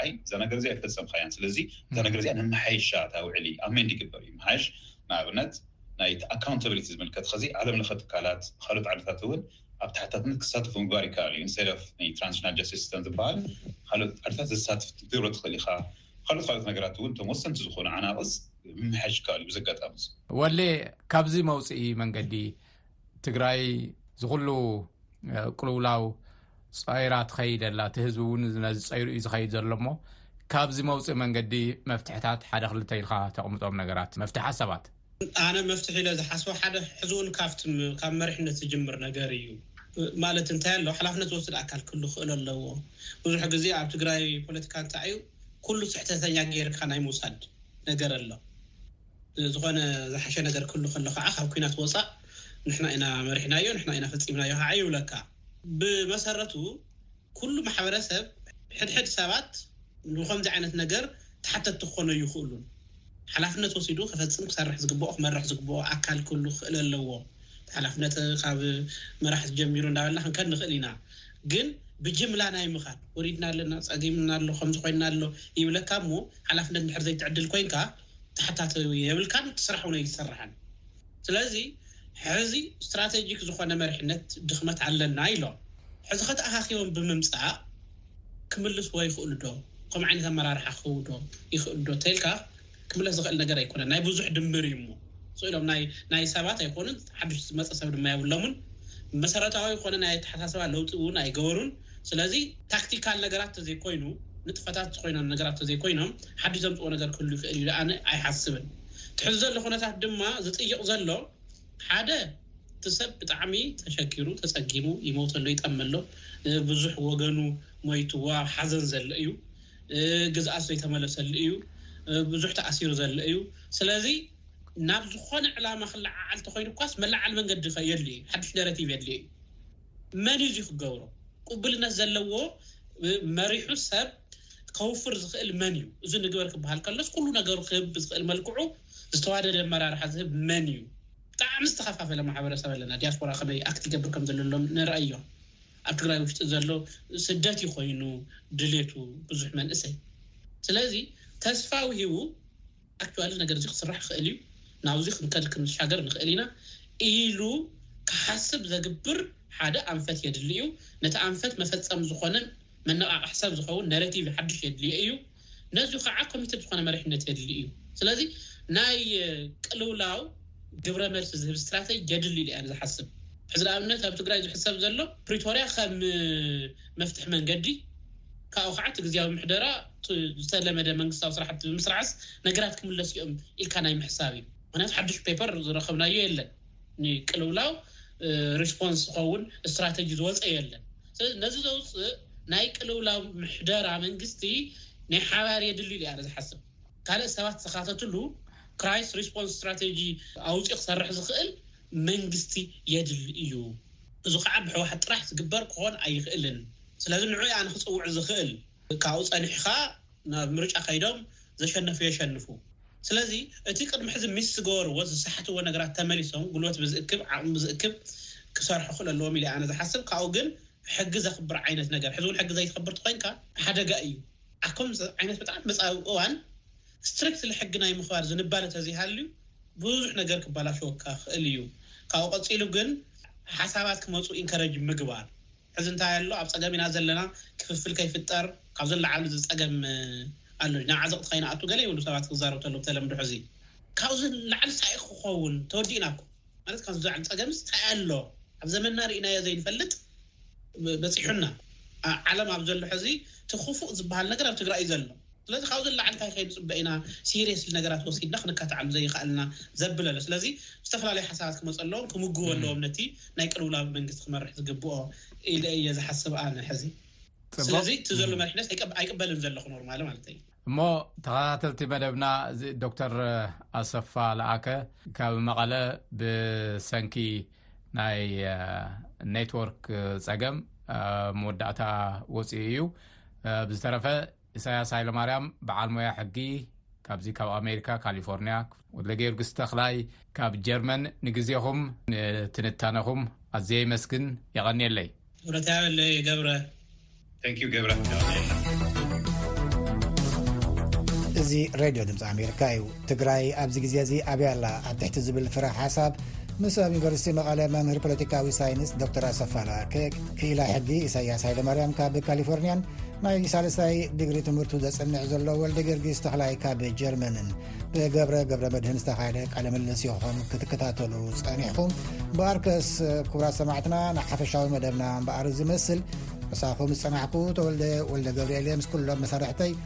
ኣይ እዛ ነገር እዚኣ ኣይፈጸምካያን ስለዚ እዛ ነገር እዚኣ ነመሓይሻ እታ ውዕሊ ኣሜንድ ይግበር እዩ ምሓሽ ንኣብነት ናይ እቲ ኣካውንታብሊቲ ዝምልከት ኸዚ ዓለም ለኸ ትካላት ኻልኦት ዓድታት እውን ኣብ ተሓታትነት ክሳተፉ ምግባር ይከኣል እዩ ኢንስቴድ ኦፍ ናይ ትራንዚሽናል ጃስቲስ ሲስተም ዝበሃል ኻልኦት ዓድታት ዘሳትፍ ክትገብሮ ትኽእል ኢኻ ካልኦት ካልኦት ነገራት እውን እቶም ወሰንቲ ዝኾኑ ዓናቕጽ ምምሕያሽ ይከኣል እዩ ብዚ ኣጋጣሚ እዚ ወሌ ካብዚ መውፅኢ መንገዲ ትግራይ ዝኩሉ ቅልውላው ፀይራ ትኸይድ ኣላ እቲ ህዝቢ እውን ነዚ ፀይሩ እዩ ዝኸይድ ዘሎ እሞ ካብዚ መውፅኢ መንገዲ መፍትሕታት ሓደ ክልተ ኢልካ ተቕምጦም ነገራት መፍትሒ ሓሳባት። ኣነ መፍትሒ ኢለ ዝሓስቦ ሓደ ሕዚ እውን ካብቲ ካብ መሪሕነት ዝጅምር ነገር እዩ ማለት እንታይ ኣሎ ሓላፍነት ዝወስድ ኣካል ክህሉ ክኽእል ኣለዎ ብዙሕ ግዜ ኣብ ትግራይ ፖለቲካ እንታይ እዩ ኩሉ ስሕተተኛ ገይርካ ናይ ምውሳድ ነገር ኣሎ ዝኾነ ዝሓሸ ነገር ክህሉ ከሎ ካዓ ካብ ኩናት ወፃእ ንሕና ኢና መሪሕናዮ ንሕና ኢና ፈፂምናዮ ካዓ ይብለካ ብመሰረቱ ኩሉ ማሕበረሰብ ሕድሕድ ሰባት ንኸምዚ ዓይነት ነገር ተሓተቲ ክኾኑ ኣይኽእሉን ሓላፍነት ወሲዱ ከፈፅም ክሰርሕ ዝግበኦ ክመርሕ ዝግበኦ ኣካል ክህሉ ክኽእል ኣለዎ ሓላፍነት ካብ መራሕቲ ጀሚሩ እንዳበልና ክንከድ ንኽእል ኢና ግን ብጅምላ ናይ ምኻድ ወሪድና ኣለና ፀጊምና ኣሎ ከምዚ ኮይና ኣሎ ይብለካ እሞ ሓላፍነት እንድሕር ዘይትዕድል ኮይንካ ተሓታቲ የብልካን እቲ ስራሕ ውን ኣይሰራሕን ስለዚ ሕዚ ስትራተጂክ ዝኾነ መሪሕነት ድኽመት ኣለና ኢሎም ሕዚ ከ ተኣኻኺቦም ብምምጻእ ክምልስዎ ይኽእሉ ዶ ከምኡ ዓይነት ኣመራርሓ ክህቡ ዶ ይኽእሉ ዶ ተልካ ክምለስ ዝኽእል ነገር ኣይኮነን ናይ ብዙሕ ድምር እዩ እሞ ስእሎም ናይ ናይ ሰባት ኣይኮኑን ሓዱሽ ዝመጸ ሰብ ድማ የብሎምን መሰረታዊ ዝኾነ ናይ ኣተሓሳስባ ለውጢ ውን ኣይገበሩን ስለዚ ታክቲካል ነገራት ተዘይኮይኑ ንጥፈታት ዝኾይኖም ነገራት ተዘይኮይኖም ሓዱሽ ዘምጽዎ ነገር ክህሉ ይኽእል ኢለ ኣነ ኣይሓስብን። እቲ ሕዚ ዘሎ ኩነታት ድማ ዝጥይቕ ዘሎ ሓደ እቲ ሰብ ብጣዕሚ ተሸጊሩ ተጸጊሙ ይመውት ኣሎ ይጠሚ ኣሎ ብዙሕ ወገኑ ሞይትዎ ኣብ ሓዘን ዘሎ እዩ ግዝኣት ዘይተመለሰሉ እዩ ብዙሕ ተኣሲሩ ዘሎ እዩ ስለዚ ናብ ዝኾነ ዕላማ ክለዓዓል ተኾይኑ እኳስ መለዓል መንገዲ ከ የድልዩ ሓዱሽ ነረቲቭ የድልዩ እዩ። መን እዩ እዙይ ክገብሮ? ቅቡልነት ዘለዎ መሪሑ ሰብ ከውፍር ዝኽእል መን እዩ? እዙይ ንግበር ክበሃል ከሎስ ኩሉ ነገሩ ክህብ ብዝኽእል መልክዑ ዝተዋደደ ኣመራርሓ ዝህብ መን እዩ? ብጣዕሚ ዝተኸፋፈለ ማሕበረሰብ ኣለና ዲያስፖራ ከመይ ኣክት ይገብር ከምዘለሎ ንርኣዮ ኣብ ትግራይ ውሽጢ ዘሎ ስደት እዩ ኮይኑ ድሌቱ ብዙሕ መንእሰይ ስለዚ ተስፋ ውሂቡ ኣክቹዋሊ እዚ ነገር'ዚ ክስራሕ ይኽእል እዩ፣ ናብ'ዚ ክንከድ ክንሻገር ንኽእል ኢና ኢሉ ክሓስብ ዘግብር ሓደ ኣንፈት የድሊ እዩ። ነቲ ኣንፈት መፈጸሚ ዝኾነን መነቓቕሒ ሰብ ዝኸውን ነረቲቭ ሓድሽ የድልዮ እዩ። ነዚ ከኣ ኮሚትድ ዝኾነ መሪሕነት የድሊ እዩ። ስለዚ ናይ ቅልውላው ግብረመልሲ ዝህብ ስትራተጂ የድሊ ኢለ እያ ዝሓስብ። ሕዚ ንኣብነት ኣብ ትግራይ ዝሕሰብ ዘሎ ፕሪቶርያ ከም መፍትሒ መንገዲ ካብኡ ከኣ እቲ ግዝያዊ ምሕደራ እቲ ዝተለመደ መንግስታዊ ስራሕቲ ብምስራዕስ ነገራት ክምለሱ እዮም ኢልካ ናይ ምሕሳብ እዩ። ምክንያቱ ሓዱሽ ፔፐር ዝረከብናዮ የለን፣ ንቅልውላው ሪስፖንስ ዝኸውን ስትራተጂ ዝወፀ የለን። ስለዚ ነዚ ዘውፅእ ናይ ቅልውላው ምሕደራ መንግስቲ ናይ ሓባር የድሊ ኢለ እየ ኣነ ዝሓስብ። ካልእ ሰባት ዝኻተትሉ ክራይስ ሪስፖንስ ስትራተጂ ኣውፂኡ ክሰርሕ ዝኽእል መንግስቲ የድሊ እዩ። እዚ ከዓ ብሕወሓት ጥራሕ ዝግበር ክኾን ኣይኽእልን። ስለዚ ንዑ ኣነ ክፅውዕ ዝኽእል። ካብኡ ጸኒሑ ከኣ ናብ ምርጫ ከይዶም ዘሸነፉ የሸንፉ። ስለዚ እቲ ቅድሚ ሕዚ ሚስ ዝገበርዎ ዝሰሓትዎ ነገራት ተመሊሶም ጉልበት ብዝእክብ ዓቕሚ ብዝእክብ ክሰርሑ ክእለ ኣለዎም ኢለ ኣነ ዝሓስብ ካብኡ ግን ሕጊ ዘኽብር ዓይነት ነገር ሕዚ ውን ሕጊ ዘይተኽብር ተኾይንካ ሓደጋ እዩ ኣብ ከምዚ ዓይነት ብጣዕሚ መጻብብ እዋን ስትሪክትሊ ሕጊ ናይ ምኽባር ዝንባለ ተዘይሃልዩ ብዙሕ ነገር ክባላሸወካ ክእል እዩ ካብኡ ቀጺሉ ግን ሓሳባት ክመጹ ኢንከረጅ ምግባር ሕዚ እንታይ ኣሎ ኣብ ጸገም ኢና ዘለና ክፍፍል ከይፍጠር ካብዞን ለዓሉ እዚ ጸገም ኣሎ እዩ ናብ ዓዘቕቲ ከይንኣቱ ገለ ይብሉ ሰባት ክዛረቡ ተለው ብተለምዶ ሕዚ ካብዚ ንላዕሊ እንታይ እዩ ክኸውን ተወዲእና እኮ ማለት ካብዚ ዝለዓለ ጸገምስ እንታይ ኣሎ ኣብ ዘመንና ርኢናዮ ዘይንፈልጥ በጺሑና ኣብ ዓለም ኣብ ዘሎ ሕዚ እቲ ክፉእ ዝበሃል ነገር ኣብ ትግራይ እዩ ዘሎ ስለዚ ካብዚ ንላዕሊ እንታይ ከይንጽበ ኢና ሲርየስሊ ነገራት ወሲድና ክንካትዓሉ ዘይኻኣልና ዘብል ኣሎ። ስለዚ ዝተፈላለዩ ሓሳባት ክመጹ ኣለዎም ክምግቡ ኣለዎም ነቲ ናይ ቅልውላው መንግስቲ ክመርሕ ዝግብኦ ኢለ እየ ዝሓስብ ኣነ ሕዚ። ስለዚ እቲ ዘሎ መሪሕነት ኣይቅበልን ዘለኹ ኖርማሊ ማለተይ። እሞ ተኸታተልቲ መደብና እዚ ዶክተር ኣሰፋ ለኣከ ካብ መቐለ ብሰንኪ ናይ ኔትወርክ ጸገም መወዳእታ ወጺኡ እዩ ብዝተረፈ ኢሳያስ ሃይለማርያም በዓል ሞያ ሕጊ ካብዚ ካብ ኣሜሪካ ካሊፎርኒያ ወድለጊዮርግስ ተክላይ ካብ ጀርመን ንግዜኹም ንትንታነኹም ኣዘ የመስግን የቐንየለይ ረታበለይ ገብረ Thank you ገብረ እዚ ሬድዮ ድምፂ ኣሜሪካ እዩ ትግራይ ኣብዚ ግዜ እዚ ኣብያ ኣላ ኣብ ትሕቲ ዝብል ፍረ ሓሳብ ምስ ኣብ ዩኒቨርሲቲ መቓለ መምህር ፖለቲካዊ ሳይንስ ዶክተር ኣሰፋላ ኬክ ክኢላ ሕጊ ኢሳያስ ሃይለ ማርያም ካብ ካሊፎርንያን ናይ ሳልሳይ ድግሪ ትምህርቱ ዘጽንዕ ዘሎ ወልደ ጌርጊስ ተኽላይ ካብ ጀርመንን ብገብረ ገብረ መድህን ዝተኻየደ ቃለ ምልስ ይኹም ክትከታተሉ ጸኒሕኹም በኣርከስ ክቡራት ሰማዕትና ንሓፈሻዊ መደብና እምበኣር ዝመስል መሳኹም ዝጸናሕኩ ተወልደ ወልደ ገብርኤልየ ምስ ኩሎም መሳርሕተይ